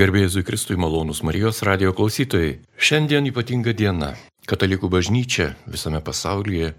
Garbėjai Kristui malonus Marijos radio klausytojai. Šiandien ypatinga diena. Katalikų bažnyčia visame pasaulyje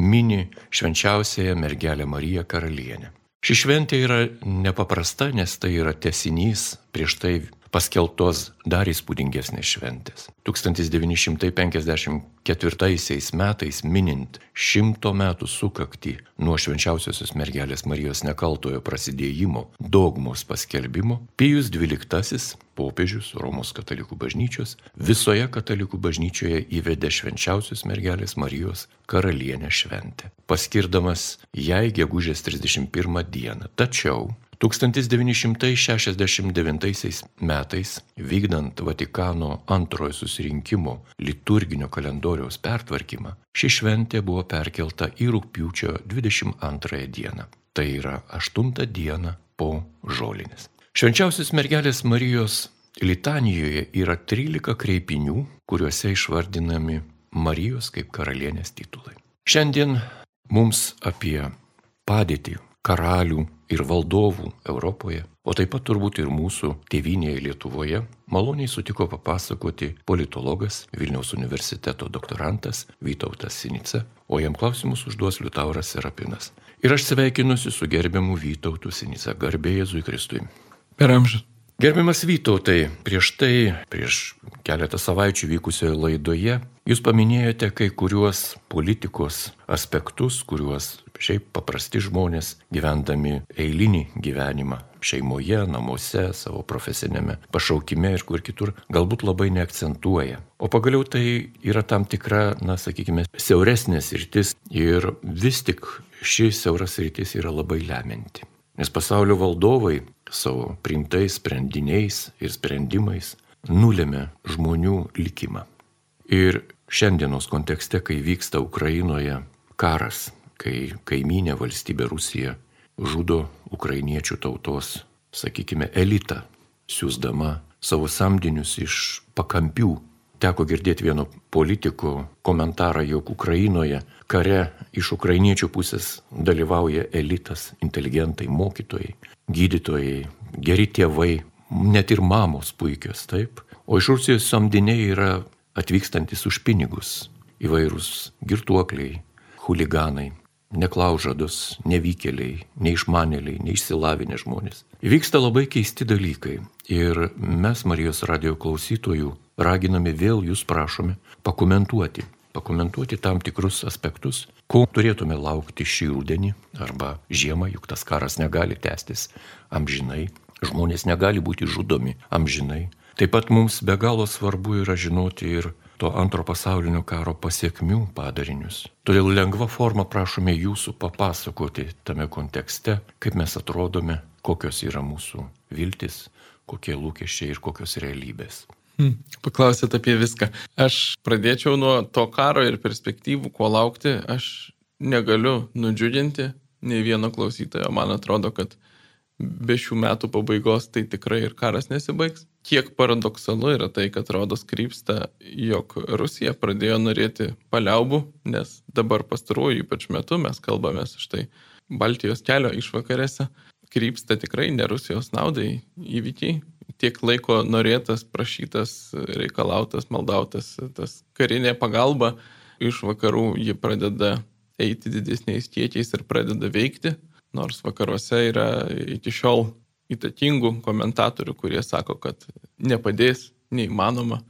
mini švenčiausiąją mergelę Mariją karalienę. Ši šventė yra nepaprasta, nes tai yra tesinys prieš tai paskeltos dar įspūdingesnės šventės. 1954 metais minint šimto metų sukakti nuo švenčiausiosios mergelės Marijos nekaltojo prasidėjimo dogmos paskelbimo, Pijus XII popiežius Romos katalikų bažnyčios visoje katalikų bažnyčioje įvedė švenčiausios mergelės Marijos karalienę šventę, paskirdamas jai gegužės 31 dieną. Tačiau 1969 metais, vykdant Vatikano antrojo susirinkimo liturginio kalendoriaus pertvarkymą, ši šventė buvo perkelta į rūpiučio 22 dieną. Tai yra 8 diena po žolinės. Švenčiausios mergelės Marijos litanijoje yra 13 kreipinių, kuriuose išvardinami Marijos kaip karalienės titulai. Šiandien mums apie padėtį karalių ir valdovų Europoje, o taip pat turbūt ir mūsų tėvinėje Lietuvoje, maloniai sutiko papasakoti politologas Vilniaus universiteto doktorantas Vytautas Sinica, o jam klausimus užduos Liutauras Serapinas. Ir aš sveikinusi su gerbiamu Vytautu Sinica, garbė Jėzui Kristui. Per amžių. Gerbiamas Vytautai, prieš tai, prieš keletą savaičių vykusioje laidoje, jūs paminėjote kai kuriuos politikos aspektus, kuriuos šiaip paprasti žmonės gyvendami eilinį gyvenimą šeimoje, namuose, savo profesinėme pašaukime ir kur kitur galbūt labai neakcentuoja. O pagaliau tai yra tam tikra, na, sakykime, siauresnės rytis ir vis tik ši siauras rytis yra labai lemianti. Nes pasaulio valdovai savo priimtais sprendiniais ir sprendimais nulėmė žmonių likimą. Ir šiandienos kontekste, kai vyksta Ukrainoje karas, kai kaiminė valstybė Rusija žudo ukrainiečių tautos, sakykime, elitą, siūsdama savo samdinius iš pakampių Teko girdėti vieno politiko komentarą, jog Ukrainoje kare iš ukrainiečių pusės dalyvauja elitas, inteligentai, mokytojai, gydytojai, geri tėvai, net ir mamos puikios, taip. O iš Rusijos samdiniai yra atvykstantis už pinigus, įvairūs girtuokliai, huliganai, neklaužados, nevykėliai, neišmanėliai, neišsilavinę žmonės. Vyksta labai keisti dalykai ir mes Marijos radio klausytojų raginame vėl jūs prašome pakomentuoti, pakomentuoti tam tikrus aspektus, ko turėtume laukti šį rudenį arba žiemą, juk tas karas negali tęstis amžinai, žmonės negali būti žudomi amžinai. Taip pat mums be galo svarbu yra žinoti ir to antro pasaulinio karo pasiekmių padarinius. Todėl lengva forma prašome jūsų papasakoti tame kontekste, kaip mes atrodome, kokios yra mūsų viltis, kokie lūkesčiai ir kokios realybės. Hmm, paklausėt apie viską. Aš pradėčiau nuo to karo ir perspektyvų, ko laukti. Aš negaliu nudžiuginti nei vieno klausytojo. Man atrodo, kad be šių metų pabaigos tai tikrai ir karas nesibaigs. Kiek paradoksalu yra tai, kad rodos krypsta, jog Rusija pradėjo norėti paliaubų, nes dabar pastaruoju ypač metu mes kalbame štai Baltijos kelio išvakarėse, krypsta tikrai ne Rusijos naudai įvykiai, tiek laiko norėtas, prašytas, reikalautas, maldautas, tas karinė pagalba iš vakarų ji pradeda eiti didesniais kiekiais ir pradeda veikti, nors vakaruose yra iki šiol įtakingų komentatorių, kurie sako, kad nepadės, neįmanoma,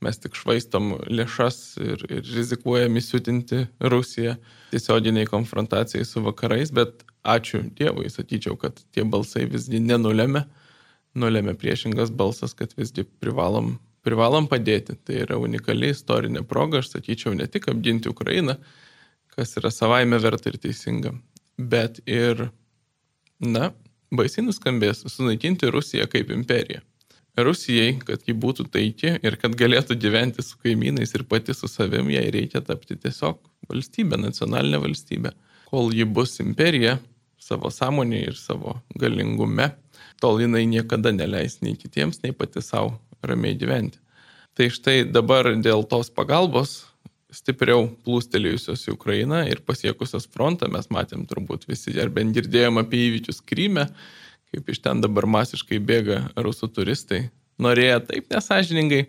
mes tik švaistom lėšas ir, ir rizikuojam įsiutinti Rusiją tiesioginiai konfrontacijai su vakarais, bet ačiū Dievui, sakyčiau, kad tie balsai visgi nenulėmė nulėmė priešingas balsas, kad visgi privalom, privalom padėti. Tai yra unikali istorinė proga, aš sakyčiau, ne tik apginti Ukrainą, kas yra savaime verta ir teisinga, bet ir, na, baisiai nuskambės, sunaikinti Rusiją kaip imperiją. Rusijai, kad ji būtų taiki ir kad galėtų gyventi su kaimynais ir pati su savim, jai reikia tapti tiesiog valstybė, nacionalinė valstybė. Kol ji bus imperija savo sąmonėje ir savo galingume, tol jinai niekada neleis nei kitiems, nei pati savo ramiai gyventi. Tai štai dabar dėl tos pagalbos stipriau plūstelėjusios į Ukrainą ir pasiekusios frontą, mes matėm turbūt visi, ar bent girdėjom apie įvykius Kryme, kaip iš ten dabar masiškai bėga rusų turistai, norėję taip nesažiningai,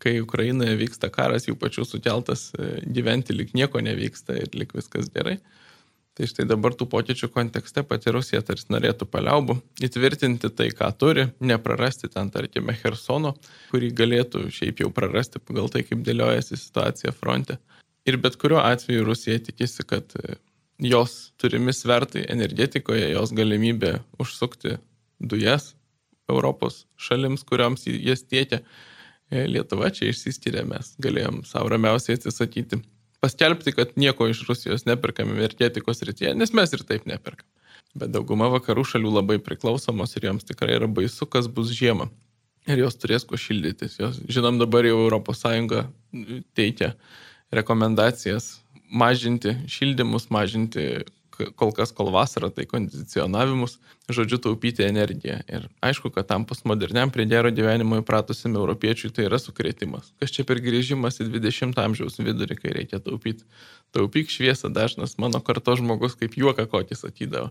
kai Ukrainoje vyksta karas, jų pačių sukeltas e, gyventi lik nieko nevyksta ir lik viskas gerai. Tai štai dabar tų pokyčių kontekste pati Rusija tarsi norėtų paliaubų, įtvirtinti tai, ką turi, neprarasti ten, tarkime, Hersono, kurį galėtų šiaip jau prarasti pagal tai, kaip dėliojasi situacija fronte. Ir bet kuriuo atveju Rusija tikisi, kad e, jos turimi svertai energetikoje, jos galimybė užsukti dujas Europos šalims, kuriams jas tiekia, e, Lietuva čia išsiskiria, mes galėjom savo ramiausiai atsisakyti paskelbti, kad nieko iš Rusijos neperkame energetikos rytyje, nes mes ir taip neperkam. Bet dauguma vakarų šalių labai priklausomos ir joms tikrai yra baisu, kas bus žiemą. Ir jos turės kuo šildytis. Jos, žinom, dabar jau ES teikia rekomendacijas mažinti šildymus, mažinti kol kas, kol vasara, tai kondicionavimus, žodžiu, taupyti energiją. Ir aišku, kad tam postmoderniam prie gero gyvenimo įpratusiam europiečiui tai yra sukrėtimas. Kas čia per grįžimas į 20 amžiaus vidurį, kai reikia taupyti. Taupyk šviesą dažnas mano karto žmogus kaip juoka kokį sakydavo,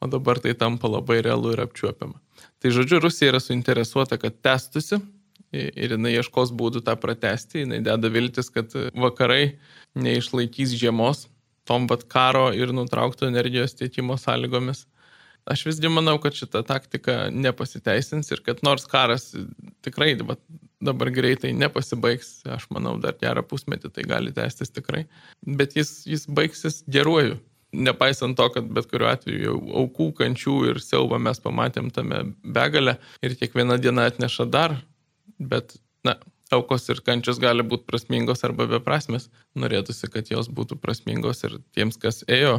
o dabar tai tampa labai realu ir apčiuopiama. Tai žodžiu, Rusija yra suinteresuota, kad testusi ir jinai ieškos būdų tą pratesti, jinai deda viltis, kad vakarai neišlaikys žiemos tom pat karo ir nutraukto energijos tiekimo sąlygomis. Aš visgi manau, kad šita taktika nepasiteisins ir kad nors karas tikrai dabar greitai nepasibaigs, aš manau, dar gerą pusmetį tai gali tęstis tikrai, bet jis, jis baigsis geruoju. Nepaisant to, kad bet kuriuo atveju aukų, kančių ir siaubą mes pamatėm tame begalę ir kiekviena diena atneša dar, bet, na, aukos ir kančios gali būti prasmingos arba beprasmės. Norėtųsi, kad jos būtų prasmingos ir tiems, kas ėjo,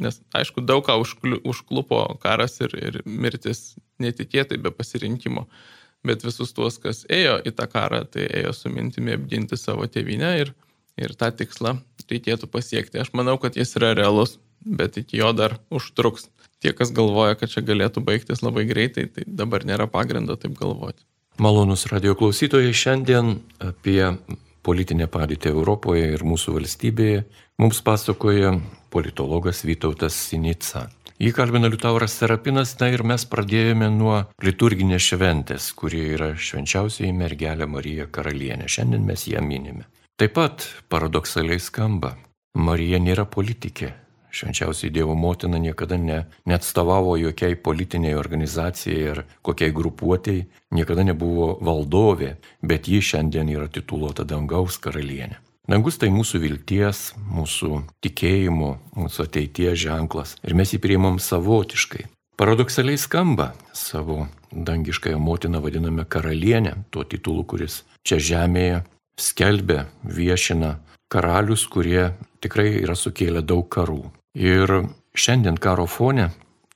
nes aišku, daug ką užklupo karas ir, ir mirtis netikėtai be pasirinkimo. Bet visus tuos, kas ėjo į tą karą, tai ėjo su mintimi apginti savo tėvynę ir, ir tą tikslą reikėtų pasiekti. Aš manau, kad jis yra realus, bet iki jo dar užtruks. Tie, kas galvoja, kad čia galėtų baigtis labai greitai, tai dabar nėra pagrindo taip galvoti. Malonus radio klausytojai šiandien apie politinę padėtį Europoje ir mūsų valstybėje mums pasakoja politologas Vytautas Sinica. Jį kalbina Liutauras Serapinas, na ir mes pradėjome nuo liturginės šventės, kuri yra švenčiausiai mergelė Marija Karalienė. Šiandien mes ją minime. Taip pat paradoksaliai skamba, Marija nėra politikė, Švenčiausiai Dievo motina niekada ne, neatstovavo jokiai politiniai organizacijai ar kokiai grupuotėjai, niekada nebuvo valdovė, bet ji šiandien yra tituluota dangaus karalienė. Dangus tai mūsų vilties, mūsų tikėjimo, mūsų ateities ženklas ir mes jį priimam savotiškai. Paradoksaliai skamba savo dangiškąją motiną vadiname karalienę, tuo titulu, kuris čia žemėje skelbia, viešina karalius, kurie tikrai yra sukėlę daug karų. Ir šiandien karo fone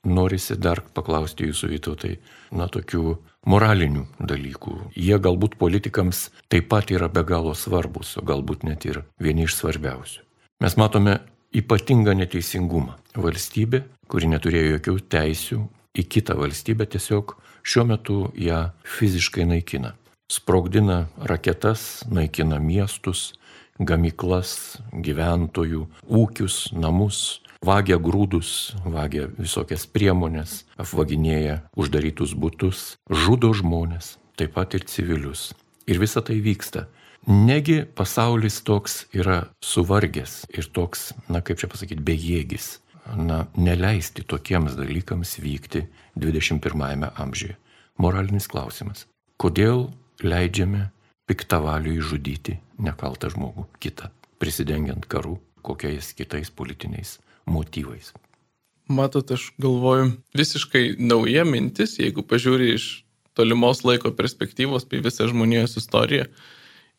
norisi dar paklausti jūsų vytautai, na, tokių moralinių dalykų. Jie galbūt politikams taip pat yra be galo svarbus, o galbūt net ir vieni iš svarbiausių. Mes matome ypatingą neteisingumą. Valstybė, kuri neturėjo jokių teisių į kitą valstybę, tiesiog šiuo metu ją fiziškai naikina. Sprogdina raketas, naikina miestus, gamyklas, gyventojų, ūkius, namus, vagia grūdus, vagia visokias priemonės, apvaginėja uždarytus būtus, žudo žmonės, taip pat ir civilius. Ir visa tai vyksta. Negi pasaulis toks yra suvargęs ir toks, na kaip čia pasakyti, bejėgis. Na, neleisti tokiems dalykams vykti 21-ame amžiuje. Moralinis klausimas. Kodėl leidžiame piktavaliui žudyti nekaltą žmogų kitą, prisidengiant karų kokiais kitais politiniais motyvais. Matot, aš galvoju, visiškai nauja mintis, jeigu pažiūri iš tolimos laiko perspektyvos apie visą žmonijos istoriją,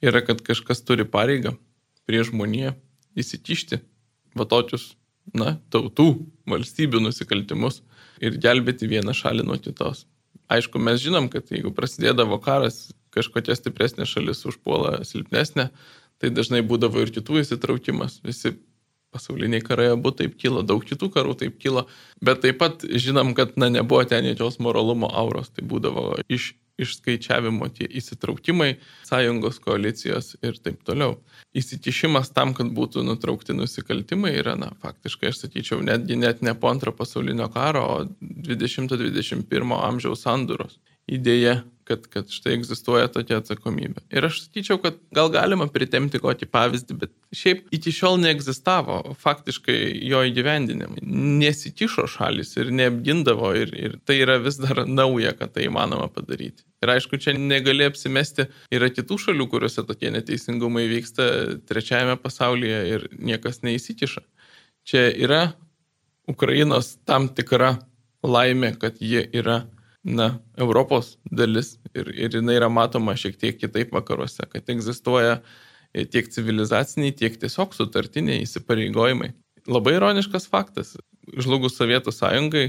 yra, kad kažkas turi pareigą prie žmoniją įsikišti va tokius, na, tautų, valstybių nusikaltimus ir gelbėti vieną šalį nuo kitos. Aišku, mes žinom, kad jeigu prasidėdavo karas, kažkokia stipresnė šalis užpuola silpnesnė, tai dažnai būdavo ir kitų įsitraukimas. Visi pasauliniai karai abu taip kilo, daug kitų karų taip kilo, bet taip pat žinom, kad na, nebuvo ten jokios moralumo auros, tai būdavo iš, išskaičiavimo tie įsitraukimai, sąjungos koalicijos ir taip toliau. Įsikišimas tam, kad būtų nutraukti nusikaltimai yra, na, faktiškai aš sakyčiau, netgi net ne po antro pasaulinio karo, o 20-21 amžiaus sandūros idėja kad, kad štai egzistuoja tokia atsakomybė. Ir aš sakyčiau, kad gal galima pritemti kokį pavyzdį, bet šiaip iki šiol neegzistavo faktiškai jo įgyvendinimai. Nesikišo šalis ir neapgindavo ir, ir tai yra vis dar nauja, kad tai įmanoma padaryti. Ir aišku, čia negali apsimesti, yra kitų šalių, kuriuose tokie neteisingumai vyksta trečiajame pasaulyje ir niekas neįsikiša. Čia yra Ukrainos tam tikra laimė, kad ji yra na, Europos dalis ir, ir jinai yra matoma šiek tiek kitaip vakaruose, kad egzistuoja tiek civilizaciniai, tiek tiesiog sutartiniai įsipareigojimai. Labai ironiškas faktas. Žlugus Sovietų sąjungai,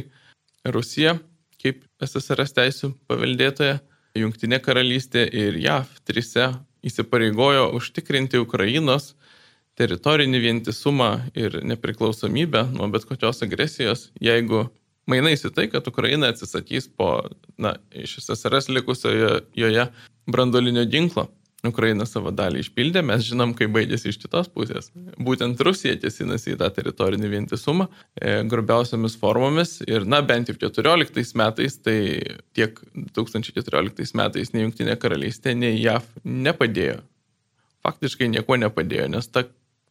Rusija, kaip SSRS teisų paveldėtoja, Junktinė karalystė ir JAV trise įsipareigojo užtikrinti Ukrainos teritorinį vientisumą ir nepriklausomybę nuo bet kokios agresijos, jeigu mainais į tai, kad Ukraina atsisakys po, na, iš SSRS likusioje joje brandolinio ginklo. Ukraina savo dalį išpildė, mes žinom, kaip baigėsi iš kitos pusės. Būtent Rusija tiesinasi į tą teritorinį vientisumą e, grubiausiamis formomis ir, na, bent jau 14 metais, tai tiek 2014 metais nei Junktinė karalystė, nei JAV nepadėjo. Faktiškai nieko nepadėjo, nes ta,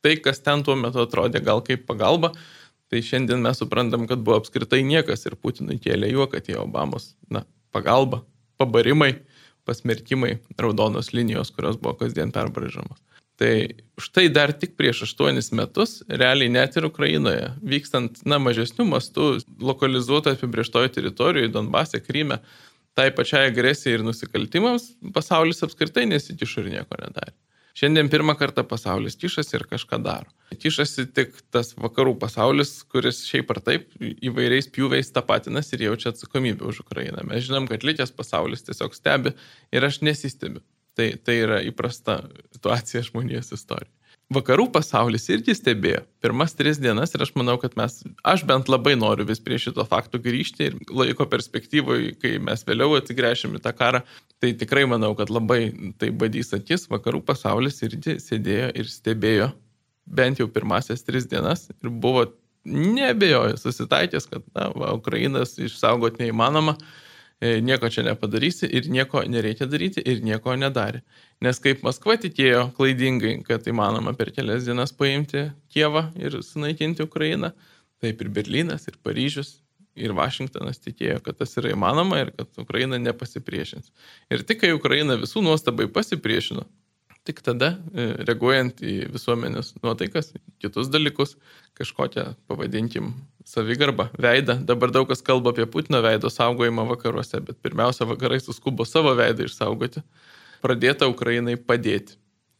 tai, kas ten tuo metu atrodė gal kaip pagalba, Tai šiandien mes suprantam, kad buvo apskritai niekas ir Putinui kėlė juoką tie Obamos na, pagalba, pabarimai, pasmerkimai, raudonos linijos, kurios buvo kasdien perbražamos. Tai štai dar tik prieš aštuonis metus, realiai net ir Ukrainoje, vykstant, na, mažesnių mastų, lokalizuoto apibrieštojo teritorijoje, Donbase, Kryme, tai pačiai agresijai ir nusikaltimams, pasaulis apskritai nesikišo ir nieko nedarė. Šiandien pirmą kartą pasaulis kišasi ir kažką daro. Kišasi tik tas vakarų pasaulis, kuris šiaip ar taip įvairiais pjūviais tapatinasi ir jaučia atsakomybę už Ukrainą. Mes žinom, kad likęs pasaulis tiesiog stebi ir aš nesistebiu. Tai, tai yra įprasta situacija žmonijos istorijoje. Vakarų pasaulis irgi stebėjo pirmas tris dienas ir aš manau, kad mes, aš bent labai noriu vis prie šito faktų grįžti ir laiko perspektyvoje, kai mes vėliau atsigręšim į tą karą, tai tikrai manau, kad labai tai badys akis, vakarų pasaulis irgi sėdėjo ir stebėjo bent jau pirmasias tris dienas ir buvo nebejoju susitaikęs, kad na, va, Ukrainas išsaugoti neįmanoma, nieko čia nepadarysi ir nieko nereikia daryti ir nieko nedarė. Nes kaip Maskva tikėjo klaidingai, kad įmanoma per kelias dienas paimti Kievą ir sunaikinti Ukrainą, taip ir Berlynas, ir Paryžius, ir Vašingtonas tikėjo, kad tas yra įmanoma ir kad Ukraina nepasipriešins. Ir tik kai Ukraina visų nuostabai pasipriešino, Tik tada, e, reaguojant į visuomenės nuotaikas, kitus dalykus, kažkokią, pavadinkim, savigarbą, veidą. Dabar daug kas kalba apie Putino veido saugojimą vakaruose, bet pirmiausia, vakarai suskubo savo veidą išsaugoti. Pradėta Ukrainai padėti.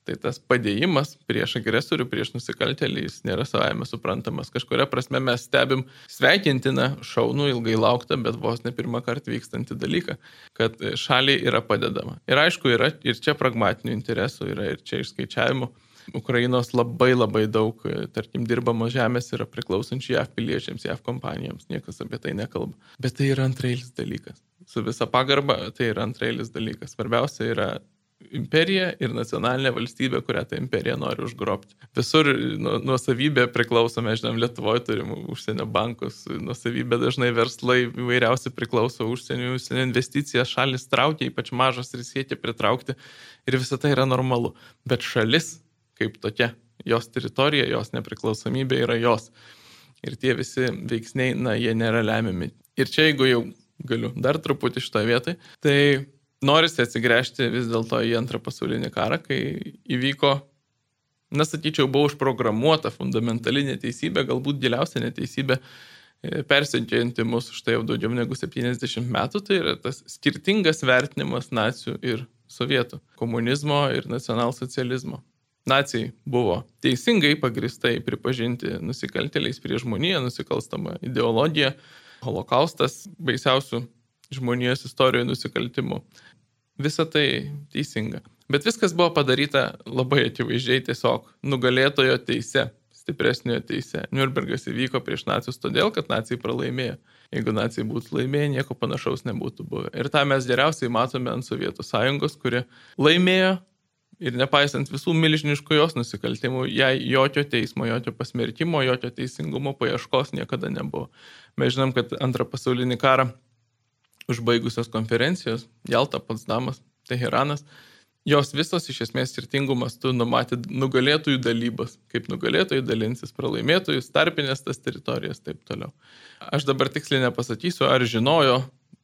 Tai tas padėjimas prieš agresorių, prieš nusikaltelį, jis nėra savame suprantamas. Kažkuria prasme mes stebim sveikintiną, šaunų, ilgai lauktą, bet vos ne pirmą kartą vykstantį dalyką, kad šaliai yra padedama. Ir aišku, yra ir čia pragmatinių interesų, yra ir čia išskaičiavimų. Ukrainos labai labai daug, tarkim, dirbamos žemės yra priklausančių JAV piliečiams, JAV kompanijoms, niekas apie tai nekalba. Bet tai yra antrailis dalykas. Su visa pagarba tai yra antrailis dalykas. Svarbiausia yra imperija ir nacionalinė valstybė, kurią ta imperija nori užgrobti. Visur nu, nuosavybė priklauso, mes žinom, Lietuvoje turim užsienio bankus, nuosavybė dažnai verslai įvairiausi priklauso užsienio, užsienio investicijas, šalis traukia, ypač mažos ir siekia pritraukti ir visą tai yra normalu. Bet šalis kaip tokia, jos teritorija, jos nepriklausomybė yra jos. Ir tie visi veiksniai, na, jie nėra lemiami. Ir čia, jeigu jau galiu dar truputį šitoje vietoje, tai norisi atsigręžti vis dėlto į antrą pasaulinį karą, kai įvyko, nesakyčiau, buvo užprogramuota fundamentali neteisybė, galbūt giliausia neteisybė e, persiunčianti mus štai jau daugiau negu 70 metų, tai yra tas skirtingas vertinimas nacijų ir sovietų, komunizmo ir nacionalsocializmo. Nacijai buvo teisingai pagristai pripažinti nusikaltėliais prie žmoniją, nusikalstama ideologija, holokaustas baisiausių žmonijos istorijoje nusikaltimų. Visa tai teisinga. Bet viskas buvo padaryta labai akivaizdžiai tiesiog nugalėtojo teise, stipresniojo teise. Nürnbergas įvyko prieš nacius todėl, kad nacijai pralaimėjo. Jeigu nacijai būtų laimėję, nieko panašaus nebūtų buvę. Ir tą mes geriausiai matome ant Sovietų sąjungos, kuri laimėjo ir nepaisant visų milžiniškų jos nusikaltimų, jai jokio teismo, jokio pasmerkimo, jokio teisingumo paieškos niekada nebuvo. Mes žinom, kad antrą pasaulinį karą užbaigusios konferencijos - Jalta, Potsdamas, Teheranas jos visos iš esmės skirtingų mastų numatė nugalėtojų dalybas, kaip nugalėtojai dalinsis pralaimėtojus, tarpinės tas teritorijas ir taip toliau. Aš dabar tiksliai nepasakysiu, ar žinojo,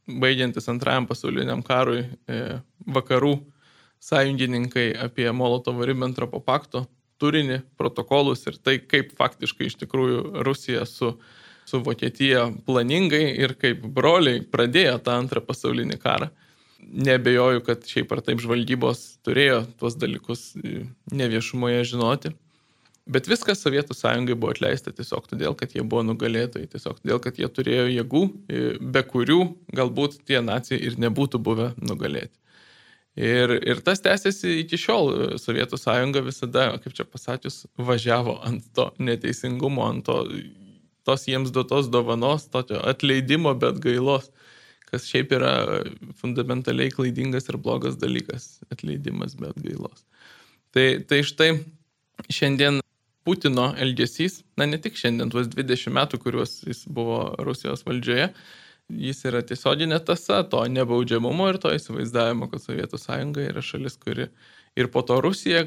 baigiantis antrajam pasauliniam karui, e, vakarų sąjungininkai apie Molotovo-Ribbentropo pakto turinį, protokolus ir tai, kaip faktiškai iš tikrųjų Rusija su, su Vokietija planingai ir kaip broliai pradėjo tą antrą pasaulinį karą nebejoju, kad šiaip ar taip žvalgybos turėjo tuos dalykus neviešumoje žinoti. Bet viskas Sovietų sąjungai buvo atleista tiesiog todėl, kad jie buvo nugalėtojai, tiesiog todėl, kad jie turėjo jėgų, e, be kurių galbūt tie nacijai ir nebūtų buvę nugalėti. Ir, ir tas tęsiasi iki šiol. Sovietų sąjunga visada, kaip čia pasakius, važiavo ant to neteisingumo, ant to, tos jiems duotos dovanos, tokio atleidimo, bet gailos kas šiaip yra fundamentaliai klaidingas ir blogas dalykas - atleidimas be atgailos. Tai, tai štai šiandien Putino elgesys, na ne tik šiandien, tuos 20 metų, kuriuos jis buvo Rusijos valdžioje, jis yra tiesioginė tasa to nebaudžiamumo ir to įsivaizdavimo, kad Sovietų sąjunga yra šalis, kuri ir po to Rusija,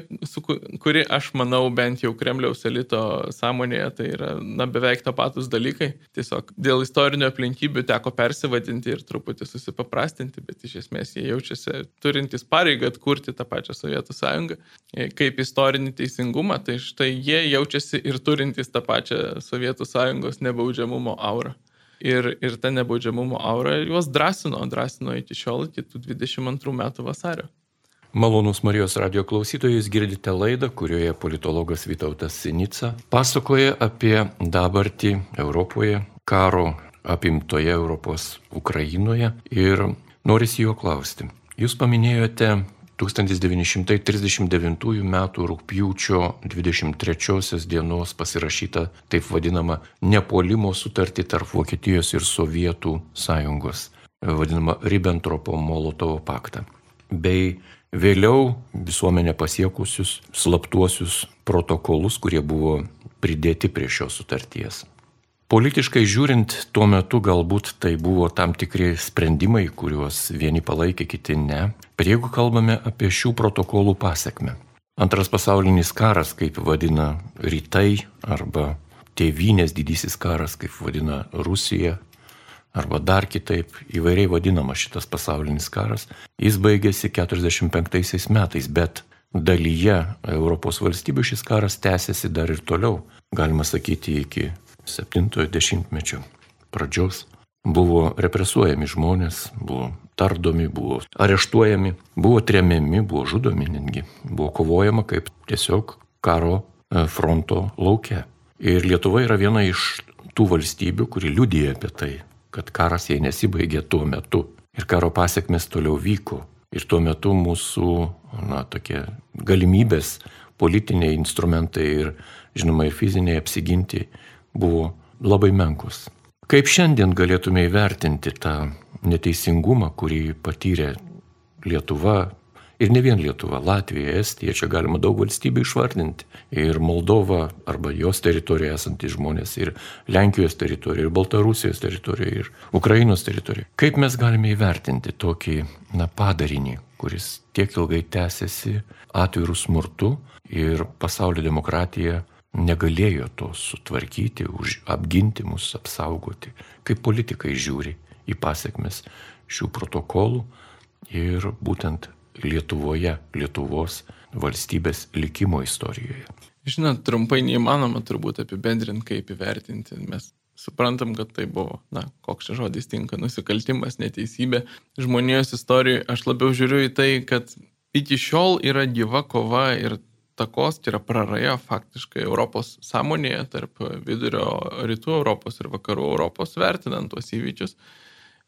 kuri aš manau bent jau Kremliaus elito sąmonėje, tai yra na, beveik tą patus dalykai. Tiesiog dėl istorinių aplinkybių teko persivadinti ir truputį susipaprastinti, bet iš esmės jie jaučiasi turintys pareigą atkurti tą pačią Sovietų sąjungą. Kaip istorinį teisingumą, tai štai jie jaučiasi ir turintys tą pačią Sovietų sąjungos nebaudžiamumo aurą. Ir, ir ta nebaudžiamumo aura juos drąsino, drąsino iki šiol, iki 22 metų vasario. Malonus Marijos radio klausytojus girdite laidą, kurioje politologas Vytautas Sinica pasakoja apie dabartį Europoje, karo apimtoje Europos Ukrainoje ir norisi jo klausti. Jūs paminėjote 1939 m. rūpjūčio 23 dienos pasirašytą taip vadinamą nepolimo sutartį tarp Vokietijos ir Sovietų sąjungos, vadinamą Ribbentropo-Molotovo paktą, bei Vėliau visuomenė pasiekusius slaptuosius protokolus, kurie buvo pridėti prie šios sutarties. Politiškai žiūrint, tuo metu galbūt tai buvo tam tikri sprendimai, kuriuos vieni palaikė, kiti ne. Bet jeigu kalbame apie šių protokolų pasiekmes. Antras pasaulinis karas, kaip vadina rytai, arba tėvynės didysis karas, kaip vadina Rusija, arba dar kitaip įvairiai vadinamas šitas pasaulinis karas, jis baigėsi 45 metais, bet dalyje Europos valstybių šis karas tęsiasi dar ir toliau, galima sakyti, iki 70-mečio pradžios. Buvo represuojami žmonės, buvo tardomi, buvo areštuojami, buvo tremiami, buvo žudomi netgi, buvo kovojama kaip tiesiog karo e, fronto laukia. Ir Lietuva yra viena iš tų valstybių, kuri liudija apie tai kad karas jai nesibaigė tuo metu ir karo pasiekmes toliau vyko. Ir tuo metu mūsų, na, tokie galimybės, politiniai instrumentai ir, žinoma, ir fiziniai apsiginti buvo labai menkus. Kaip šiandien galėtume įvertinti tą neteisingumą, kurį patyrė Lietuva, Ir ne vien Lietuva, Latvija, Estija, čia galima daug valstybių išvardinti. Ir Moldova arba jos teritorijoje esantys žmonės, ir Lenkijos teritorija, ir Baltarusijos teritorija, ir Ukrainos teritorija. Kaip mes galime įvertinti tokį na, padarinį, kuris tiek ilgai tęsiasi atvirų smurtų ir pasaulio demokratija negalėjo to sutvarkyti, už, apginti mus, apsaugoti. Kaip politikai žiūri į pasiekmes šių protokolų ir būtent Lietuvoje, Lietuvos valstybės likimo istorijoje? Žinot, trumpai neįmanoma turbūt apibendrinti, kaip įvertinti. Mes suprantam, kad tai buvo, na, koks čia žodis tinka, nusikaltimas, neteisybė. Žmonijos istorijoje aš labiau žiūriu į tai, kad iki šiol yra gyva kova ir takos, tai yra praraja faktiškai Europos sąmonėje tarp vidurio rytų Europos ir vakarų Europos vertinant tuos įvykius.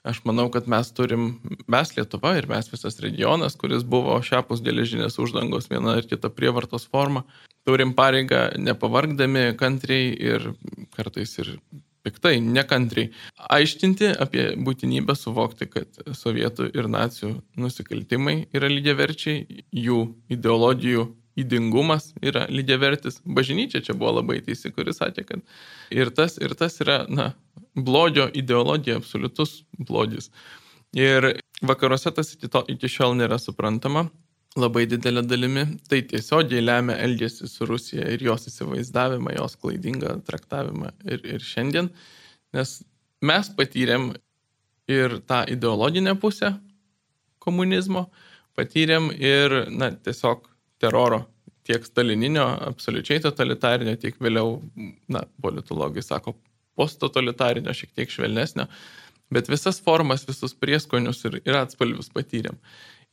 Aš manau, kad mes turim, mes Lietuva ir mes visas regionas, kuris buvo šiapus geležinės uždangos viena ir kita prievartos forma, turim pareigą nepavargdami kantriai ir kartais ir piktai, nekantriai aiškinti apie būtinybę suvokti, kad sovietų ir nacijų nusikaltimai yra lygiaverčiai, jų ideologijų įdingumas yra lygiavertis. Bažnyčia čia buvo labai teisi, kuris sakė, kad ir tas, ir tas yra, na, blogio ideologija, absoliutus blogis. Ir vakaruose tas iki, šiol nėra suprantama labai didelė dalimi. Tai tiesiogiai lemia elgesį su Rusija ir jos įsivaizdavimą, jos klaidingą traktavimą ir, ir šiandien. Nes mes patyrėm ir tą ideologinę pusę komunizmo, patyrėm ir, na, tiesiog teroro tiek stalininio, absoliučiai totalitarinio, tiek vėliau, na, politologai sako, posttotalitarinio, šiek tiek švelnesnio, bet visas formas, visus prieskonius ir, ir atspalvius patyrėm.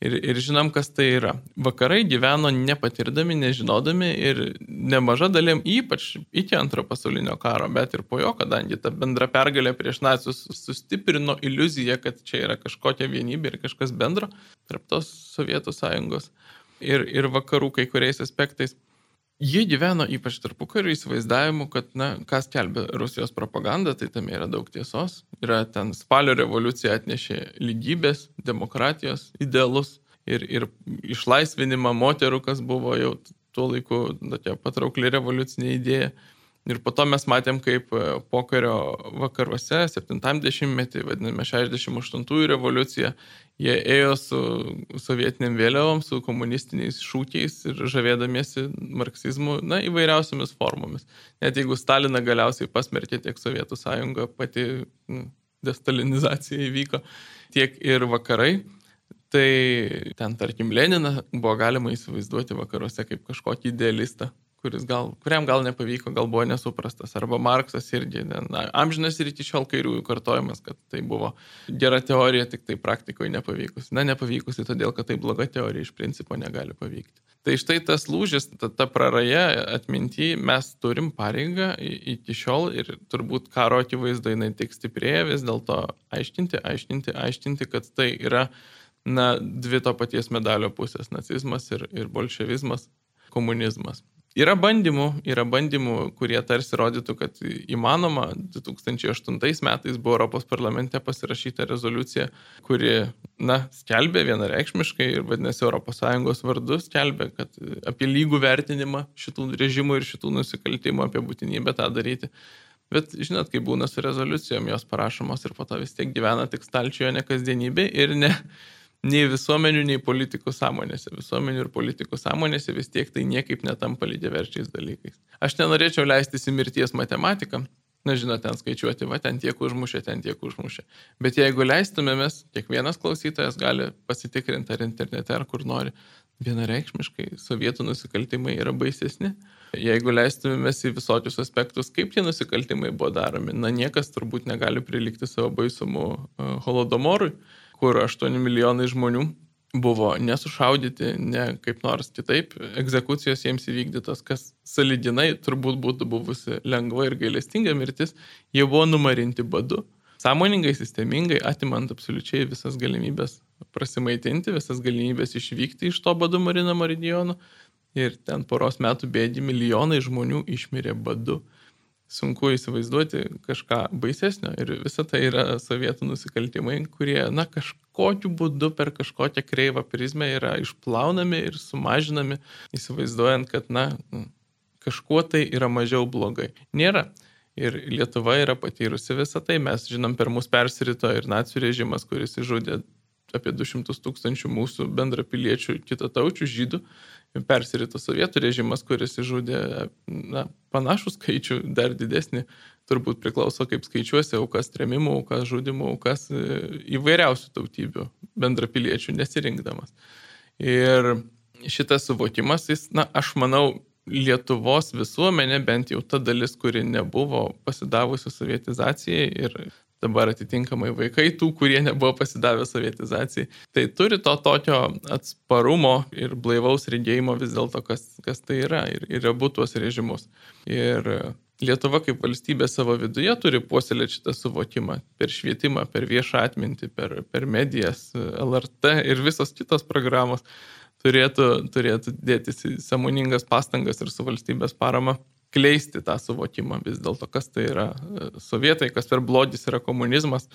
Ir, ir žinom, kas tai yra. Vakarai gyveno nepatirdami, nežinodami ir nemaža dalim, ypač iki antro pasaulinio karo, bet ir po jo, kadangi ta bendra pergalė prieš nacius sustiprino iliuziją, kad čia yra kažkokia vienybė ir kažkas bendro tarp tos Sovietų sąjungos ir, ir vakarų kai kuriais aspektais. Jie gyveno ypač tarpu karių įsivaizdavimu, kad, na, kas kelbė Rusijos propaganda, tai tam yra daug tiesos. Yra ten spalio revoliucija atnešė lygybės, demokratijos idealus ir, ir išlaisvinimą moterų, kas buvo jau tuo laiku tokia patraukli revoliucinė idėja. Ir po to mes matėm, kaip e, pokario vakaruose, 70-metį, vadiname 68-ųjų revoliuciją, jie ėjo su sovietiniam vėliavom, su komunistiniais šūkiais ir žavėdamiesi marksizmu, na, įvairiausiamis formomis. Net jeigu Staliną galiausiai pasmerkė tiek Sovietų sąjunga, pati nu, destalinizacija įvyko, tiek ir vakarai. Tai ten, tarkim, Leniną buvo galima įsivaizduoti vakaruose kaip kažkokį idealistą, kuris gal, kuriam gal nepavyko, gal buvo nesuprastas. Arba Marksas irgi, na, amžinas ir iki šiol kairiųjų kartojimas, kad tai buvo gera teorija, tik tai praktikoje nepavykus. Na, nepavykusi todėl, kad tai bloga teorija iš principo negali pavykti. Tai štai tas lūžis, ta, ta praraja atminti, mes turim pareigą iki šiol ir turbūt karo akivaizdu jinai tik stiprėja, vis dėlto aiškinti, aiškinti, aiškinti, kad tai yra na, dvi to paties medalio pusės - nacizmas ir, ir bolševizmas, komunizmas. Yra bandymų, yra bandymų, kurie tarsi rodytų, kad įmanoma. 2008 metais buvo Europos parlamente pasirašyta rezoliucija, kuri, na, skelbė vienareikšmiškai ir vadinasi ES vardu, skelbė, kad apie lygų vertinimą šitų režimų ir šitų nusikaltimų, apie būtinybę tą daryti. Bet žinot, kai būna su rezoliucijom, jos parašomos ir po to vis tiek gyvena tik stalčioje, ne kasdienybė ir ne, nei visuomenių, nei politikų sąmonėse. Visuomenių ir politikų sąmonėse vis tiek tai niekaip netampa lygiaverčiais dalykais. Aš nenorėčiau leistis į mirties matematiką. Na, žinot, ten skaičiuoti, va, ten tiek užmušė, ten tiek užmušė. Bet jeigu leistumėmės, kiekvienas klausytojas gali pasitikrinti ar internete, ar kur nori, vienareikšmiškai sovietų nusikaltimai yra baisesni. Jeigu leistumėmės į visokius aspektus, kaip tie nusikaltimai buvo daromi, na, niekas turbūt negali prilikti savo baisumu uh, holodomorui. Uh, kur 8 milijonai žmonių buvo nesušaudyti, ne kaip nors kitaip, egzekucijos jiems įvykdytos, kas salidinai turbūt būtų buvusi lengva ir gailestinga mirtis, jie buvo numarinti badu, sąmoningai, sistemingai, atimant absoliučiai visas galimybės prasimaitinti, visas galimybės išvykti iš to badu marinamo regiono. Ir ten poros metų bėdi milijonai žmonių išmirė badu sunku įsivaizduoti kažką baisesnio. Ir visa tai yra sovietų nusikaltimai, kurie, na, kažkokiu būdu per kažkokią kreivą prizmę yra išplaunami ir sumažinami, įsivaizduojant, kad, na, kažkuo tai yra mažiau blogai. Nėra. Ir Lietuva yra patyrusi visą tai. Mes žinom, per mus persirito ir nacijų režimas, kuris išžudė apie 200 tūkstančių mūsų bendrapiliečių kitataučių žydų persirito sovietų režimas, kuris išžudė na, panašų skaičių, dar didesnį, turbūt priklauso kaip skaičiuosi, aukas tremimų, aukas žudimų, aukas e, įvairiausių tautybių bendrapiliečių nesirinkdamas. Ir šitas suvokimas, jis, na, aš manau, Lietuvos visuomenė, bent jau ta dalis, kuri nebuvo pasidavusi sovietizacijai ir dabar atitinkamai vaikai tų, kurie nebuvo pasidavę sovietizacijai. Tai turi to tokio atsparumo ir blaivaus regėjimo vis dėlto, kas, kas tai yra ir, ir abu tuos režimus. Ir Lietuva kaip valstybė savo viduje turi puoselėti šitą suvokimą per švietimą, per viešą atmintį, per, per medijas, LRT ir visos kitos programos turėtų, turėtų dėtis į samoningas pastangas ir su valstybės parama skleisti tą suvokimą vis dėlto, kas tai yra e, sovietai, kas per blogis yra komunizmas,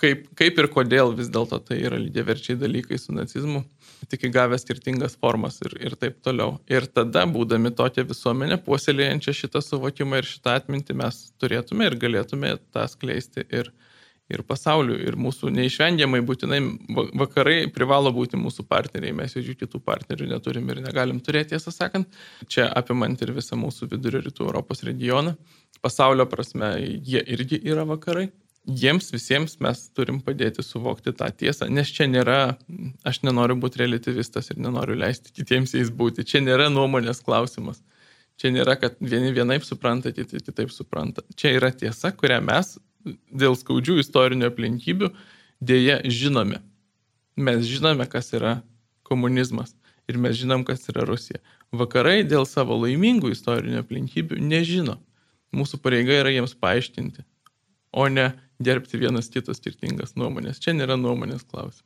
kaip, kaip ir kodėl vis dėlto tai yra lygiaverčiai dalykai su nacizmu, tik įgavę skirtingas formas ir, ir taip toliau. Ir tada, būdami tokia visuomenė, puoselėjančia šitą suvokimą ir šitą atmintį, mes turėtume ir galėtume tą skleisti ir, ir pasauliu. Ir mūsų neišvengiamai būtinai vakarai privalo būti mūsų partneriai. Mes jokių kitų partnerių neturim ir negalim turėti, tiesą sakant. Čia apimant ir visą mūsų vidurio rytų Europos regioną. Pasaulio prasme jie irgi yra vakarai. Jiems visiems mes turim padėti suvokti tą tiesą, nes čia nėra, aš nenoriu būti relativistas ir nenoriu leisti kitiems jais būti. Čia nėra nuomonės klausimas. Čia nėra, kad vieni vienaip supranta, kiti kitaip supranta. Čia yra tiesa, kurią mes dėl skaudžių istorinių aplinkybių dėja žinome. Mes žinome, kas yra komunizmas ir mes žinom, kas yra Rusija. Vakarai dėl savo laimingų istorinių aplinkybių nežino. Mūsų pareiga yra jiems paaiškinti, o ne gerbti vienas kitos skirtingas nuomonės. Čia nėra nuomonės klausimas.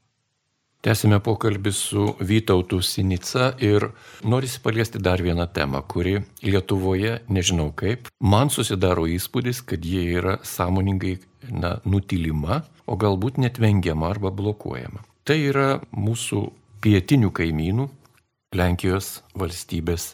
Tęsime pokalbį su Vytautu Sinica ir norisi paliesti dar vieną temą, kuri Lietuvoje, nežinau kaip, man susidaro įspūdis, kad jie yra sąmoningai na, nutilima, o galbūt net vengiama arba blokuojama. Tai yra mūsų pietinių kaimynų, Lenkijos valstybės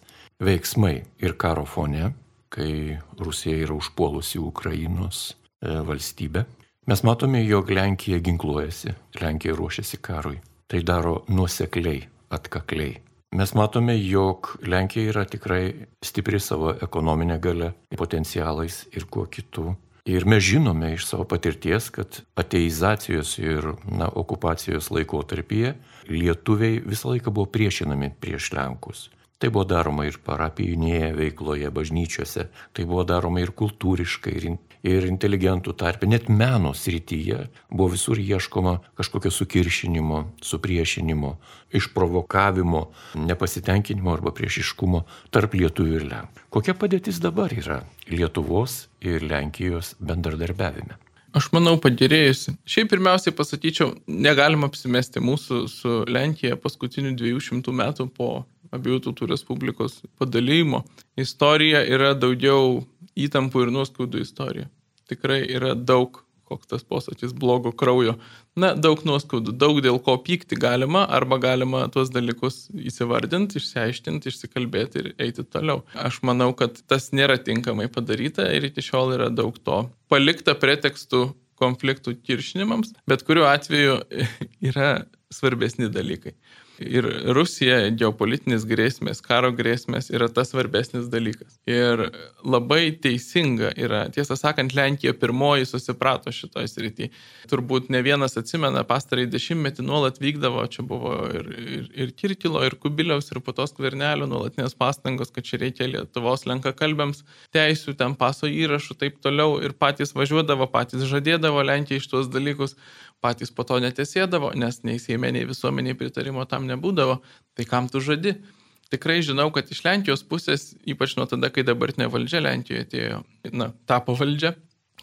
veiksmai ir karo fone, kai Rusija yra užpuolusi Ukrainos e, valstybę. Mes matome, jog Lenkija ginkluojasi, Lenkija ruošiasi karui tai daro nuosekliai, atkakliai. Mes matome, jog Lenkija yra tikrai stipri savo ekonominė gale, potencialais ir kuo kitų. Ir mes žinome iš savo patirties, kad ateizacijos ir na, okupacijos laikotarpyje lietuviai visą laiką buvo priešinami prieš Lenkus. Tai buvo daroma ir parapijinėje veikloje, bažnyčiose, tai buvo daroma ir kultūriškai, ir, ir inteligentų tarpe, net meno srityje buvo visur ieškoma kažkokio sukiršinimo, supriešinimo, išprovokavimo, nepasitenkinimo arba priešiškumo tarp lietuvių ir lenkų. Kokia padėtis dabar yra Lietuvos ir Lenkijos bendradarbiavime? Aš manau, pagerėjusi. Šiaip pirmiausiai pasakyčiau, negalim apsimesti mūsų su Lenkija paskutinių 200 metų po abiejų tautų respublikos padalymo. Istorija yra daugiau įtampų ir nuoskaudų istorija. Tikrai yra daug, koks tas posakis, blogo kraujo. Na, daug nuoskaudų, daug dėl ko pykti galima, arba galima tuos dalykus įsivardinti, išsiaiškinti, išsikalbėti ir eiti toliau. Aš manau, kad tas nėra tinkamai padaryta ir iki šiol yra daug to. Palikta pretekstų konfliktų kiršinimams, bet kuriuo atveju yra svarbesni dalykai. Ir Rusija, geopolitinis grėsmės, karo grėsmės yra tas svarbesnis dalykas. Ir labai teisinga yra, tiesą sakant, Lenkija pirmoji susiprato šitoje srityje. Turbūt ne vienas atsimena, pastarai dešimtmetį nuolat vykdavo, čia buvo ir, ir, ir Kirkilo, ir Kubiliaus, ir po tos kvernelio nuolatinės pastangos, kad čia reikia Lietuvos lenkakalbėms teisų, ten paso įrašų, taip toliau. Ir patys važiuodavo, patys žadėdavo Lenkijai iš tuos dalykus patys po to netesėdavo, nes nei Seime, nei visuomeniai pritarimo tam nebūdavo, tai kam tu žadi? Tikrai žinau, kad iš Lenkijos pusės, ypač nuo tada, kai dabartinė valdžia Lenkijoje atėjo, na, tapo valdžia,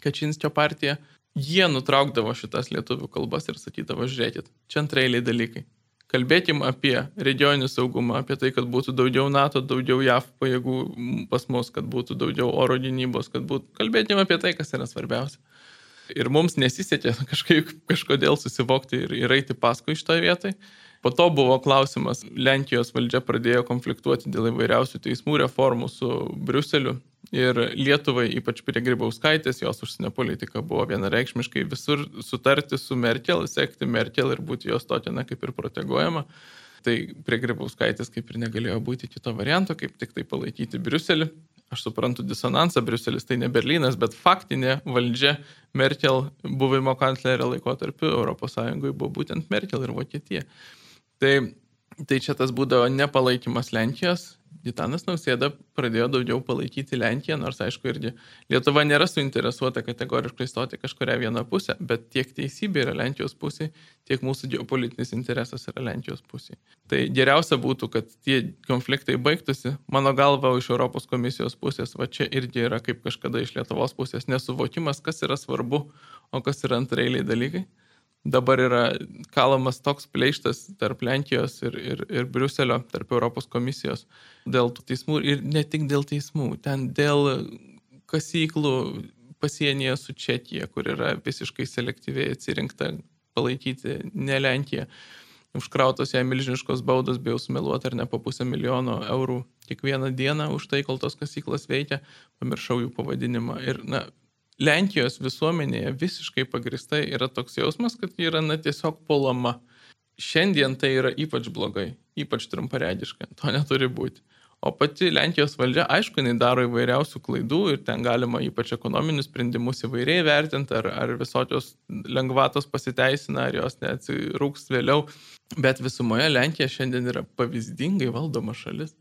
Kačinskio partija, jie nutraukdavo šitas lietuvių kalbas ir sakydavo, žiūrėkit, čia antrailiai dalykai. Kalbėkim apie regioninį saugumą, apie tai, kad būtų daugiau NATO, daugiau JAV pajėgų pas mus, kad būtų daugiau oro gynybos, kad būtų... Kalbėkim apie tai, kas yra svarbiausia. Ir mums nesisekė kažkaip kažkodėl susivokti ir, ir eiti paskui iš to vietai. Po to buvo klausimas, Lenkijos valdžia pradėjo konfliktuoti dėl įvairiausių teismų reformų su Briuseliu. Ir Lietuvai, ypač prie Grybauskaitės, jos užsienio politika buvo vienareikšmiškai visur sutarti su Merkel, sekti Merkel ir būti jos totina kaip ir proteguojama. Tai prie Grybauskaitės kaip ir negalėjo būti kito varianto, kaip tik tai palaikyti Briuselį aš suprantu disonansą, Briuselis tai ne Berlynas, bet faktinė valdžia Merkel buvimo kanclerio laikotarpiu ES buvo būtent Merkel ir Vokietija. Tai, tai čia tas būdavo nepalaikymas Lenkijos, Gitanas Nausėda pradėjo daugiau palaikyti Lenkiją, nors aišku irgi Lietuva nėra suinteresuota kategoriškai stoti kažkuria viena pusė, bet tiek teisybė yra Lenkijos pusė, tiek mūsų geopolitinis interesas yra Lenkijos pusė. Tai geriausia būtų, kad tie konfliktai baigtųsi, mano galva, iš Europos komisijos pusės, va čia irgi yra kaip kažkada iš Lietuvos pusės nesuvokimas, kas yra svarbu, o kas yra antrailiai dalykai dabar yra kalamas toks pleištas tarp Lenkijos ir, ir, ir Briuselio, tarp Europos komisijos dėl teismų ir ne tik dėl teismų, ten dėl kasyklų pasienyje su Čekija, kur yra visiškai selektyviai atsirinkta palaikyti ne Lenkiją. Užkrautos jai milžiniškos baudos, bijau sumeluoti, ar ne po pusę milijono eurų kiekvieną dieną už tai, kol tos kasyklos veikia, pamiršau jų pavadinimą. Ir, na, Lenkijos visuomenėje visiškai pagristai yra toks jausmas, kad ji yra na, tiesiog polama. Šiandien tai yra ypač blogai, ypač trumparegiška, to neturi būti. O pati Lenkijos valdžia, aišku, jinai daro įvairiausių klaidų ir ten galima ypač ekonominius sprendimus įvairiai vertinti, ar, ar visokios lengvatos pasiteisina, ar jos neatsirūks vėliau. Bet visumoje Lenkija šiandien yra pavyzdingai valdoma šalis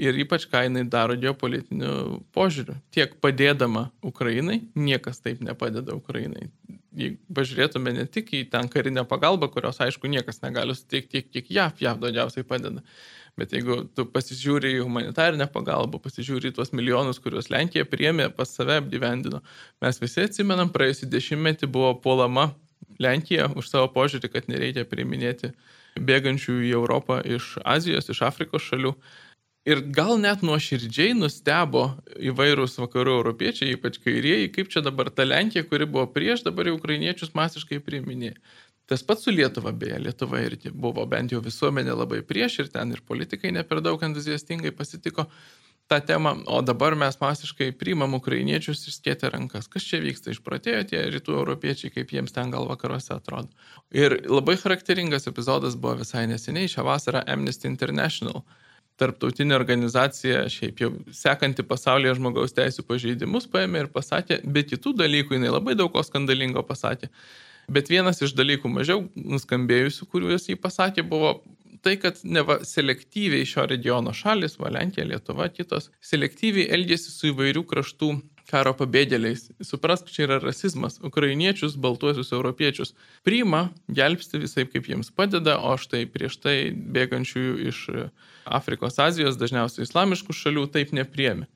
ir ypač ką jinai daro geopolitiniu požiūriu. Tiek padėdama Ukrainai, niekas taip nepadeda Ukrainai. Jei pažiūrėtume ne tik į ten karinę pagalbą, kurios aišku niekas negali suteikti tiek, kiek JAV, JAV daugiausiai padeda. Bet jeigu tu pasižiūri į humanitarinę pagalbą, pasižiūri į tuos milijonus, kuriuos Lenkija priemė pas save apgyvendino, mes visi atsimenam, praėjusį dešimtmetį buvo puolama Lenkija už savo požiūrį, kad nereikia priiminėti bėgančių į Europą iš Azijos, iš Afrikos šalių. Ir gal net nuoširdžiai nustebo įvairūs vakarų europiečiai, ypač kairieji, kaip čia dabar ta Lenkija, kuri buvo prieš, dabar jau ukrainiečius masiškai priiminėja. Tas pats su Lietuva, beje, Lietuva irgi buvo bent jau visuomenė labai prieš ir ten ir politikai ne per daug entuziastingai pasitiko tą temą, o dabar mes masiškai priimam ukrainiečius išskėtę rankas. Kas čia vyksta? Išpratėjo tie rytų europiečiai, kaip jiems ten gal vakaruose atrodo. Ir labai charakteringas epizodas buvo visai neseniai, šią vasarą Amnesty International tarptautinė organizacija, šiaip jau sekanti pasaulyje žmogaus teisų pažeidimus, paėmė ir pasakė, be kitų dalykų, jinai labai daug ko skandalingo pasakė. Bet vienas iš dalykų mažiau nuskambėjusių, kuriuos jį pasakė, buvo tai, kad neva selektyviai šio regiono šalis, Valenkija, Lietuva, kitos, selektyviai elgėsi su įvairių kraštų karo pabėgėliais. Suprask, čia yra rasizmas. Ukrainiečius, baltuosius europiečius priima, gelbsti visai kaip jiems padeda, o štai prieš tai bėgančiųjų iš Afrikos, Azijos, dažniausiai islamiškų šalių taip nepriemi.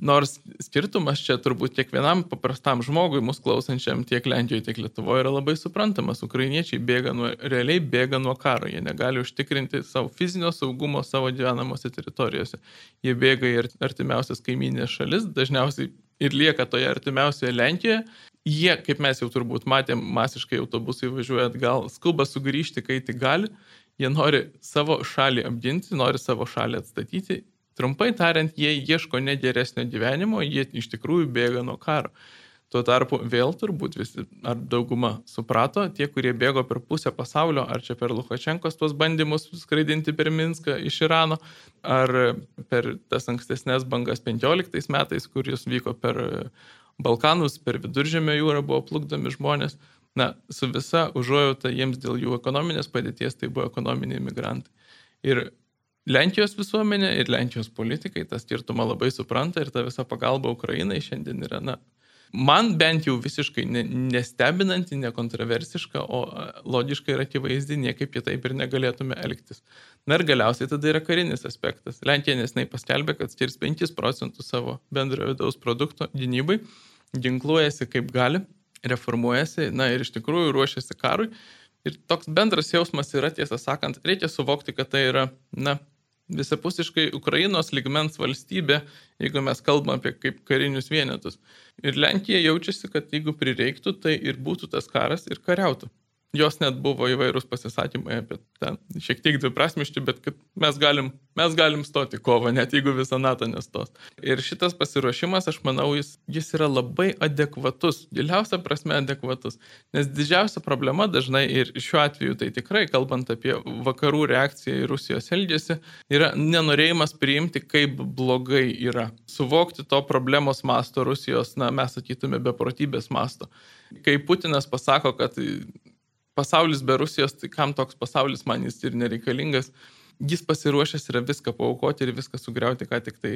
Nors skirtumas čia turbūt kiekvienam paprastam žmogui, mūsų klausančiam tiek Lenkijoje, tiek Lietuvoje yra labai suprantamas. Ukrainiečiai bėga nuo, realiai bėga nuo karo, jie negali užtikrinti savo fizinio saugumo savo gyvenamose teritorijose. Jie bėga į artimiausias kaiminės šalis, dažniausiai ir lieka toje artimiausioje Lenkijoje. Jie, kaip mes jau turbūt matėm, masiškai autobusai važiuoja atgal, skuba sugrįžti, kai tik gali. Jie nori savo šalį apginti, nori savo šalį atstatyti. Trumpai tariant, jie ieško ne geresnio gyvenimo, jie iš tikrųjų bėga nuo karo. Tuo tarpu vėl turbūt visi, ar dauguma suprato, tie, kurie bėgo per pusę pasaulio, ar čia per Lukašenkos tuos bandymus skraidinti per Minską iš Irano, ar per tas ankstesnės bangas 15 metais, kuris vyko per Balkanus, per Viduržėmio jūrą buvo plukdomi žmonės. Na, su visa užuojauta jiems dėl jų ekonominės padėties, tai buvo ekonominiai migrantai. Ir Lenkijos visuomenė ir Lenkijos politikai tą skirtumą labai supranta ir ta visa pagalba Ukrainai šiandien yra, na, man bent jau visiškai ne, nestebinanti, nekontroversiška, o logiška ir akivaizdi, niekaip kitaip ir negalėtume elgtis. Na ir galiausiai tada yra karinis aspektas. Lenkija nesnai paskelbė, kad skirs 5 procentus savo bendrojo vidaus produkto gynybai, ginkluojasi kaip gali, reformuojasi, na ir iš tikrųjų ruošiasi karui. Ir toks bendras jausmas yra, tiesą sakant, reikia suvokti, kad tai yra, na, visapusiškai Ukrainos ligmens valstybė, jeigu mes kalbam apie kaip karinius vienetus. Ir Lenkija jaučiasi, kad jeigu prireiktų, tai ir būtų tas karas ir kariautų jos net buvo įvairūs pasisakymai apie ten, šiek tiek dviprasmiški, bet kad mes galim, mes galim stoti kovą, net jeigu visa NATO nestos. Ir šitas pasiruošimas, aš manau, jis, jis yra labai adekvatus, giliausia prasme adekvatus, nes didžiausia problema dažnai ir šiuo atveju tai tikrai, kalbant apie vakarų reakciją į Rusijos elgesį, yra nenorėjimas priimti, kaip blogai yra. Suvokti to problemos masto Rusijos, na, mes sakytume, beprotybės masto. Kai Putinas pasako, kad pasaulis be Rusijos, tai kam toks pasaulis man jis ir nereikalingas. Jis pasiruošęs yra viską paukoti ir viską sugriauti, ką tik tai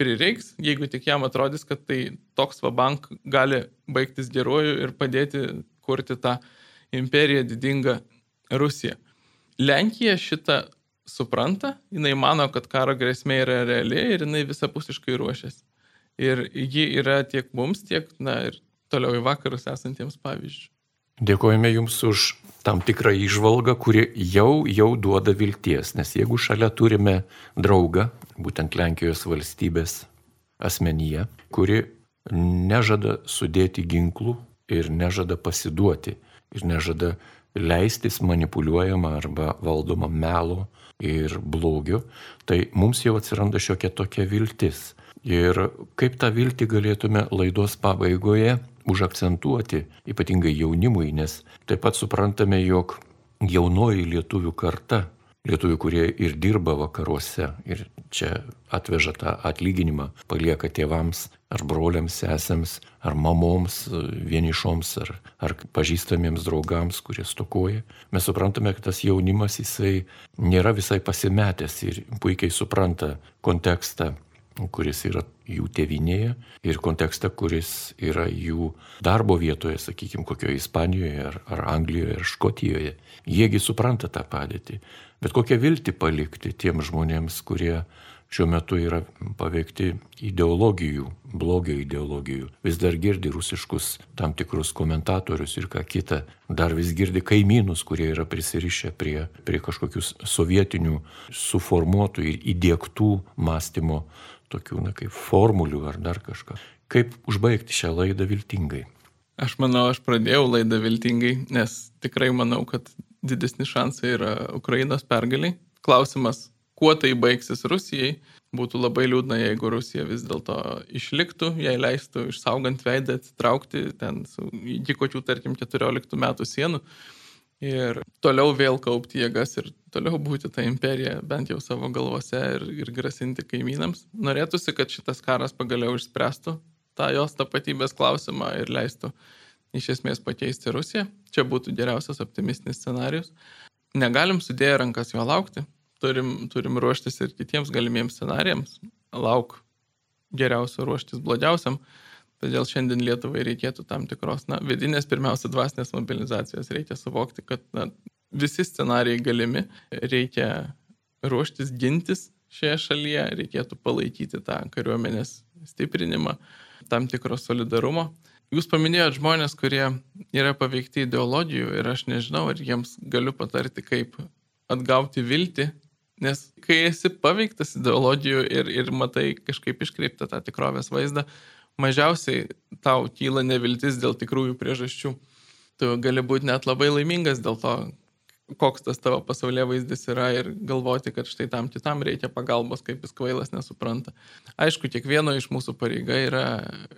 prireiks, jeigu tik jam atrodys, kad tai toks vabank gali baigtis geruoju ir padėti kurti tą imperiją didingą Rusiją. Lenkija šitą supranta, jinai mano, kad karo grėsmė yra reali ir jinai visapusiškai ruošiasi. Ir ji yra tiek mums, tiek, na, ir toliau į vakarus esantiems pavyzdžiui. Dėkojame Jums už tam tikrą išvalgą, kuri jau, jau duoda vilties, nes jeigu šalia turime draugą, būtent Lenkijos valstybės asmenyje, kuri nežada sudėti ginklų ir nežada pasiduoti ir nežada leistis manipuliuojama arba valdoma melo ir blogio, tai mums jau atsiranda šiokia tokia viltis. Ir kaip tą viltį galėtume laidos pabaigoje užakcentuoti, ypatingai jaunimui, nes taip pat suprantame, jog jaunoji lietuvių karta lietuvių, kurie ir dirba vakaruose ir čia atveža tą atlyginimą, palieka tėvams ar broliams, sesėms, ar mamoms, vienišoms, ar, ar pažįstamiems draugams, kurie stokoja. Mes suprantame, kad tas jaunimas jisai nėra visai pasimetęs ir puikiai supranta kontekstą kuris yra jų tevinėje ir kontekste, kuris yra jų darbo vietoje, sakykime, kokioje Ispanijoje ar, ar Anglijoje ar Škotijoje. Jiegi supranta tą padėtį. Bet kokią viltį palikti tiem žmonėms, kurie šiuo metu yra paveikti ideologijų, blogio ideologijų. Vis dar girdi rusiškus tam tikrus komentatorius ir ką kita. Dar vis girdi kaimynus, kurie yra prisirišę prie, prie kažkokių sovietinių suformuotų ir įdėktų mąstymo tokių, na, kaip formulių ar dar kažką. Kaip užbaigti šią laidą viltingai? Aš manau, aš pradėjau laidą viltingai, nes tikrai manau, kad didesni šansai yra Ukrainos pergaliai. Klausimas, kuo tai baigsis Rusijai, būtų labai liūdna, jeigu Rusija vis dėlto išliktų, jai leistų išsaugant veidą atsitraukti ten su, iki kokių, tarkim, 14 metų sienų ir toliau vėl kaupti jėgas ir toliau būti tą imperiją bent jau savo galvose ir, ir grasinti kaimynams. Norėtųsi, kad šitas karas pagaliau išspręstų tą jos tapatybės klausimą ir leistų iš esmės pakeisti Rusiją. Čia būtų geriausias optimistinis scenarius. Negalim sudėję rankas jo laukti, turim, turim ruoštis ir kitiems galimiems scenarijams. Lauk geriausio ruoštis blogiausiam. Todėl šiandien Lietuvai reikėtų tam tikros, na, vidinės pirmiausia dvasinės mobilizacijos. Reikia suvokti, kad na, visi scenarijai galimi, reikia ruoštis gintis šioje šalyje, reikėtų palaikyti tą kariuomenės stiprinimą, tam tikro solidarumo. Jūs paminėjote žmonės, kurie yra paveikti ideologijų ir aš nežinau, ar jiems galiu patarti, kaip atgauti viltį, nes kai esi paveiktas ideologijų ir, ir matai kažkaip iškreiptą tą tikrovės vaizdą, mažiausiai tau kyla neviltis dėl tikrųjų priežasčių. Tu gali būti net labai laimingas dėl to, koks tas tavo pasaulyje vaizdas yra ir galvoti, kad štai tam kitam reikia pagalbos, kaip jis kvailas nesupranta. Aišku, kiekvieno iš mūsų pareiga yra,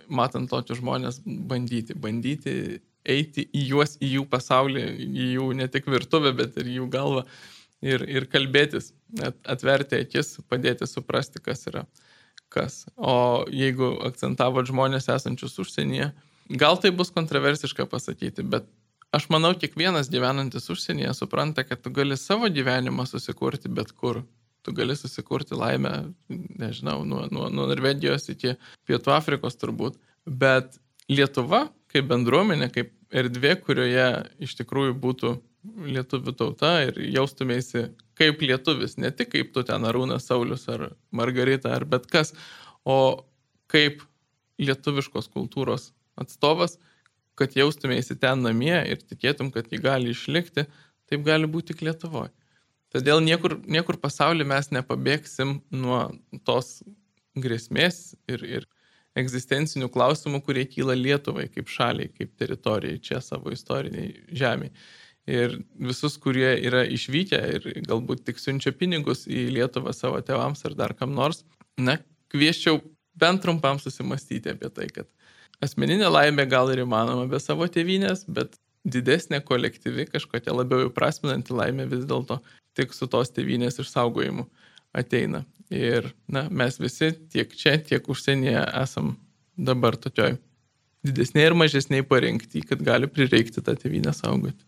matant tokius žmonės, bandyti, bandyti eiti į juos, į jų pasaulį, į jų ne tik virtuvę, bet ir jų galvą ir, ir kalbėtis, atverti akis, padėti suprasti, kas yra kas. O jeigu akcentavot žmonės esančius užsienyje, gal tai bus kontroversiška pasakyti, bet aš manau, kiekvienas gyvenantis užsienyje supranta, kad tu gali savo gyvenimą susikurti bet kur. Tu gali susikurti laimę, nežinau, nuo, nuo, nuo Norvegijos iki Pietų Afrikos turbūt. Bet Lietuva kaip bendruomenė, kaip erdvė, kurioje iš tikrųjų būtų lietuvių tauta ir jaustumėsi kaip lietuvis, ne tik kaip tu ten Arūnas Saulis ar Margarita ar bet kas, o kaip lietuviškos kultūros atstovas, kad jaustumėsi ten namie ir tikėtum, kad jį gali išlikti, taip gali būti tik Lietuvoje. Todėl niekur, niekur pasaulyje mes nepabėgsim nuo tos grėsmės ir, ir egzistencinių klausimų, kurie kyla Lietuvai kaip šaliai, kaip teritorijai, čia savo istoriniai žemė ir visus, kurie yra išvykę ir galbūt tik siunčia pinigus į Lietuvą savo tėvams ar dar kam nors, na, kvieščiau bent trumpam susimastyti apie tai, kad asmeninė laimė gal ir įmanoma be savo tėvynės, bet didesnė kolektyvi, kažkokia labiau įprasminanti laimė vis dėlto tik su tos tėvynės išsaugojimu ateina. Ir na, mes visi tiek čia, tiek užsienyje esam dabar tokioj didesnėje ir mažesnėje parengti, kad gali prireikti tą tėvynę saugoti.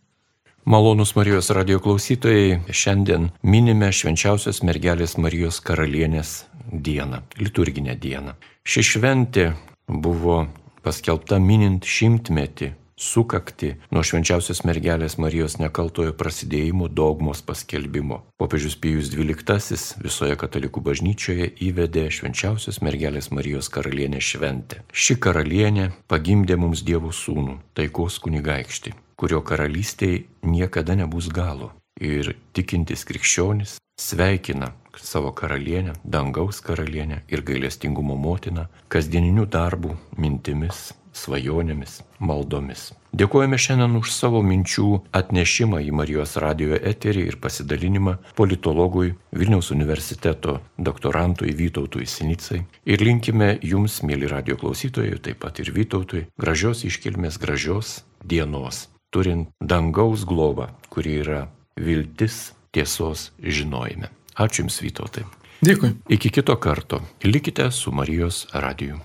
Malonus Marijos radio klausytojai, šiandien minime švenčiausios mergelės Marijos karalienės dieną, liturginę dieną. Ši šventė buvo paskelbta minint šimtmetį sukakti nuo švenčiausios mergelės Marijos nekaltojo prasidėjimo dogmos paskelbimo. Popiežius Pijus XII visoje katalikų bažnyčioje įvedė švenčiausios mergelės Marijos karalienę šventę. Ši karalienė pagimdė mums Dievo sūnų, taikos kunigaikštį kurio karalystėje niekada nebus galo. Ir tikintis krikščionis sveikina savo karalienę, dangaus karalienę ir gailestingumo motiną kasdieniniu darbu, mintimis, svajonėmis, maldomis. Dėkojame šiandien už savo minčių atnešimą į Marijos radio eterį ir pasidalinimą politologui Vilniaus universiteto doktorantui Vytautui Sinicai. Ir linkime jums, mėly radio klausytojai, taip pat ir Vytautui, gražios iškilmės, gražios dienos, turint dangaus globą, kuri yra viltis tiesos žinojime. Ačiū Jums, Vytautai. Dėkui. Iki kito karto. Likite su Marijos radiju.